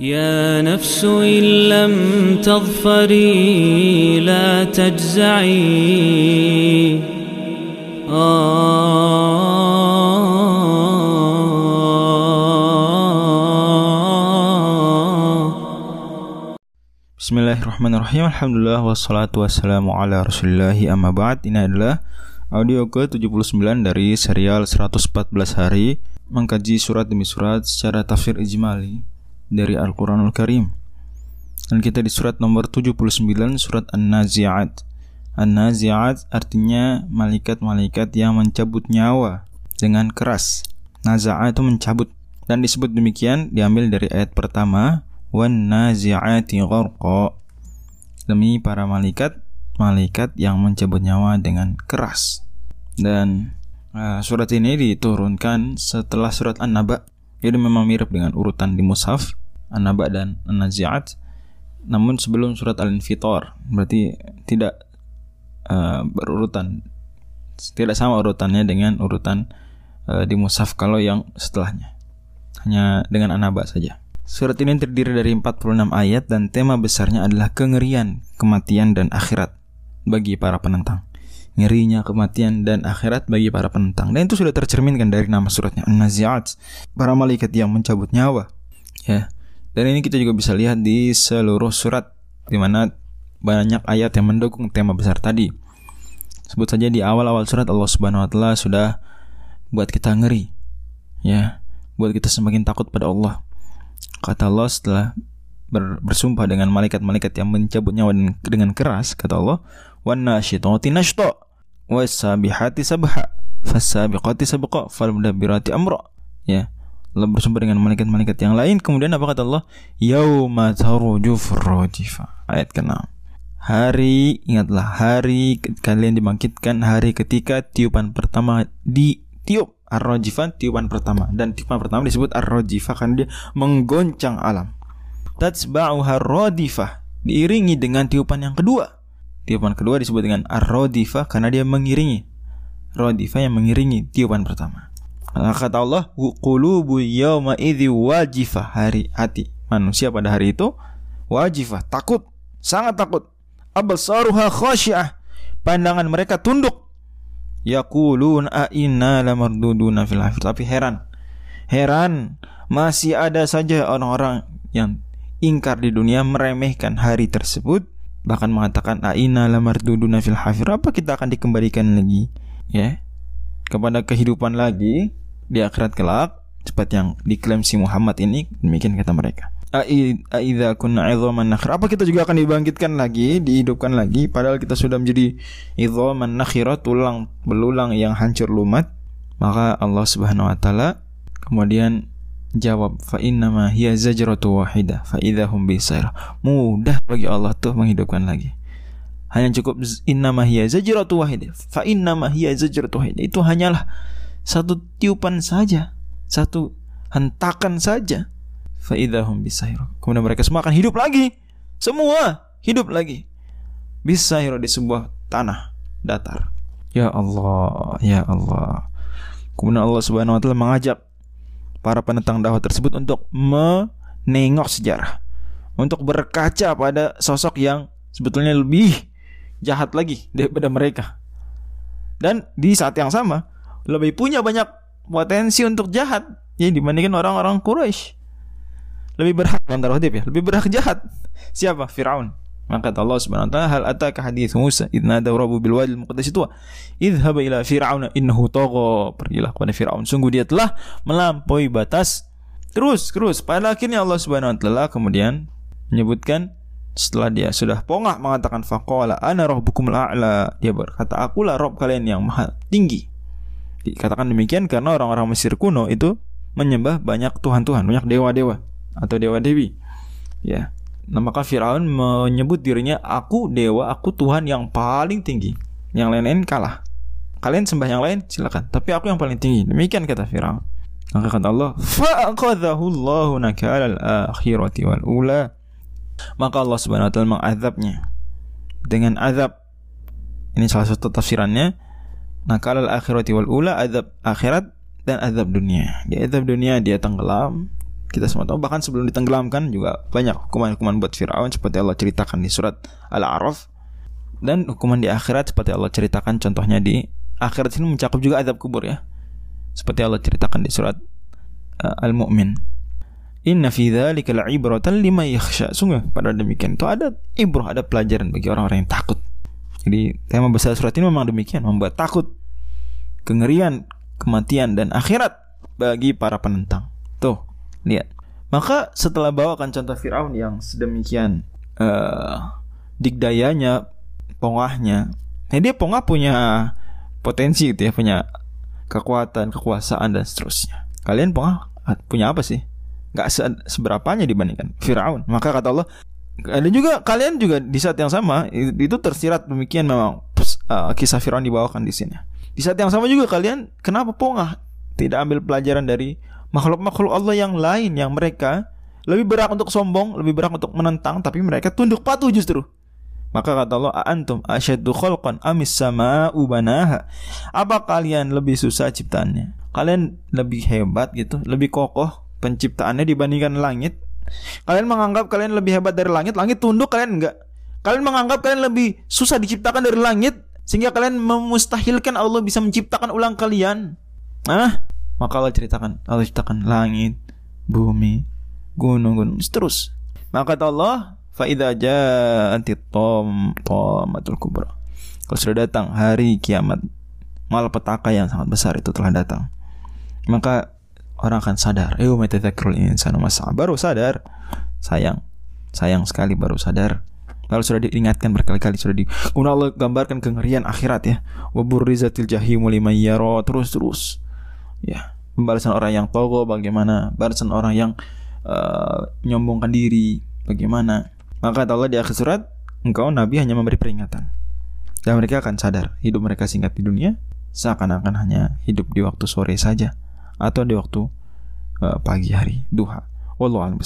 يا نفس إن لم تظفري لا تجزعي Bismillahirrahmanirrahim Alhamdulillah wassalatu wassalamu ala rasulillahi amma ba'd Ini adalah audio ke-79 dari serial 114 hari Mengkaji surat demi surat secara tafsir ijmali dari Al-Quranul Karim. Dan kita di surat nomor 79 surat An-Nazi'at. An-Nazi'at artinya malaikat-malaikat yang mencabut nyawa dengan keras. Naza'a itu mencabut. Dan disebut demikian diambil dari ayat pertama wan nazi'ati gharqa. Demi para malaikat malaikat yang mencabut nyawa dengan keras. Dan uh, surat ini diturunkan setelah surat An-Naba jadi memang mirip dengan urutan di mushaf An-Naba dan An-Nazi'at. Namun sebelum surat Al-Infitar berarti tidak uh, berurutan tidak sama urutannya dengan urutan uh, di mushaf kalau yang setelahnya. Hanya dengan An-Naba saja. Surat ini terdiri dari 46 ayat dan tema besarnya adalah kengerian, kematian, dan akhirat bagi para penentang. Ngerinya kematian dan akhirat bagi para penentang. Dan itu sudah tercerminkan dari nama suratnya An-Nazi'at, para malaikat yang mencabut nyawa. Ya. Dan ini kita juga bisa lihat di seluruh surat di mana banyak ayat yang mendukung tema besar tadi. Sebut saja di awal-awal surat Allah Subhanahu wa taala sudah buat kita ngeri. Ya, buat kita semakin takut pada Allah Kata Allah setelah ber, bersumpah dengan malaikat-malaikat yang mencabut nyawa dengan keras, kata Allah, "Wan wasabihati sabha, fasabiqati sabqa, falmudabbirati amra." Ya. Allah bersumpah dengan malaikat-malaikat yang lain. Kemudian apa kata Allah? Yauma tarujuf rajifa. Ayat ke-6. Hari, ingatlah hari kalian dibangkitkan hari ketika tiupan pertama ditiup Ar-Rajifah tiupan pertama dan tiupan pertama disebut Ar-Rajifah karena dia menggoncang alam. Tatsba'uha radifah diiringi dengan tiupan yang kedua. Tiupan kedua disebut dengan Ar-Radifah karena dia mengiringi. Radifah yang mengiringi tiupan pertama. Maka kata Allah, qulubu yawma idzi wajifah hari hati manusia pada hari itu wajifah, takut, sangat takut. Absaruha khasyiah. Pandangan mereka tunduk yaqulun a inna lamarduduna fil hafir tapi heran heran masih ada saja orang-orang yang ingkar di dunia meremehkan hari tersebut bahkan mengatakan a inna lamarduduna fil hafir apa kita akan dikembalikan lagi ya kepada kehidupan lagi di akhirat kelak seperti yang diklaim si Muhammad ini demikian kata mereka Aidza kunna idzaman nakhir. Apa kita juga akan dibangkitkan lagi, dihidupkan lagi padahal kita sudah menjadi idzaman nakhira, tulang belulang yang hancur lumat? Maka Allah Subhanahu wa taala kemudian jawab fa ma hiya zajratu wahida fa idzahum bisair. Mudah bagi Allah tuh menghidupkan lagi. Hanya cukup ma hiya zajratu wahida fa ma hiya zajratu wahida. Itu hanyalah satu tiupan saja, satu hentakan saja faidahum bisair. Kemudian mereka semua akan hidup lagi. Semua hidup lagi. Bisair di sebuah tanah datar. Ya Allah, ya Allah. Kemudian Allah Subhanahu wa taala mengajak para penentang dakwah tersebut untuk menengok sejarah. Untuk berkaca pada sosok yang sebetulnya lebih jahat lagi daripada mereka. Dan di saat yang sama lebih punya banyak potensi untuk jahat ya dibandingkan orang-orang Quraisy lebih berhak tanda ya lebih berhak jahat siapa Firaun maka kata Allah Subhanahu wa taala hal ataka hadis Musa id nada rabbu bil wadi muqaddas? Itu idhhab ila fir'aun innahu tagha. Pergilah kepada Firaun. Sungguh dia telah melampaui batas. Terus terus. Pada akhirnya Allah Subhanahu wa taala kemudian menyebutkan setelah dia sudah pongah mengatakan faqala ana rabbukumul a'la dia berkata akulah rob kalian yang maha tinggi. Dikatakan demikian karena orang-orang Mesir kuno itu menyembah banyak tuhan-tuhan banyak dewa-dewa atau dewa dewi. Ya nah maka Firaun menyebut dirinya aku dewa aku Tuhan yang paling tinggi. Yang lain-lain kalah. Kalian sembah yang lain silakan. Tapi aku yang paling tinggi. Demikian kata Firaun. Maka kata Allah fa'aqadhahu Allahu nakal al-akhirati wal ula. Maka Allah Subhanahu wa taala mengazabnya dengan azab ini salah satu tafsirannya. Nakal al-akhirati wal ula azab akhirat dan azab dunia. Di azab dunia dia tenggelam kita semua tahu bahkan sebelum ditenggelamkan juga banyak hukuman-hukuman buat Firaun seperti Allah ceritakan di surat Al-A'raf dan hukuman di akhirat seperti Allah ceritakan contohnya di akhirat ini mencakup juga adab kubur ya. Seperti Allah ceritakan di surat uh, Al-Mu'min. Inna fi dzalika la'ibratan liman yakhsha. Sungguh pada demikian itu ada ibrah, ada pelajaran bagi orang-orang yang takut. Jadi tema besar surat ini memang demikian, membuat takut kengerian, kematian dan akhirat bagi para penentang. Tuh, lihat. Maka setelah bawakan contoh Firaun yang sedemikian uh, dikdayanya, pongahnya. Nah dia pongah punya potensi gitu ya, punya kekuatan, kekuasaan dan seterusnya. Kalian pongah punya apa sih? Gak se seberapanya dibandingkan Firaun. Maka kata Allah, ada juga kalian juga di saat yang sama itu tersirat demikian memang uh, kisah Firaun dibawakan di sini. Di saat yang sama juga kalian kenapa pongah tidak ambil pelajaran dari makhluk-makhluk Allah yang lain yang mereka lebih berat untuk sombong, lebih berat untuk menentang, tapi mereka tunduk patuh justru. Maka kata Allah, "Antum asyaddu khalqan amis sama ubanaha?" Apa kalian lebih susah ciptaannya? Kalian lebih hebat gitu, lebih kokoh penciptaannya dibandingkan langit? Kalian menganggap kalian lebih hebat dari langit, langit tunduk kalian enggak? Kalian menganggap kalian lebih susah diciptakan dari langit sehingga kalian memustahilkan Allah bisa menciptakan ulang kalian? Ah, maka Allah ceritakan, Allah ceritakan langit, bumi, gunung-gunung, terus. Maka kata Allah, faida ja'ati tom kubra. Kalau sudah datang hari kiamat, malapetaka yang sangat besar itu telah datang. Maka orang akan sadar, eh metadzakirul insanu baru sadar. Sayang, sayang sekali baru sadar. Kalau sudah diingatkan berkali-kali sudah di Kemudian Allah gambarkan kengerian akhirat ya. Waburizatil jahimu liman yaro terus-terus ya. Pembalasan orang yang togo bagaimana? Balasan orang yang uh, menyombongkan diri bagaimana? Maka kata Allah di akhir surat engkau nabi hanya memberi peringatan. Dan mereka akan sadar hidup mereka singkat di dunia seakan-akan hanya hidup di waktu sore saja atau di waktu uh, pagi hari duha. Wallahu a'lam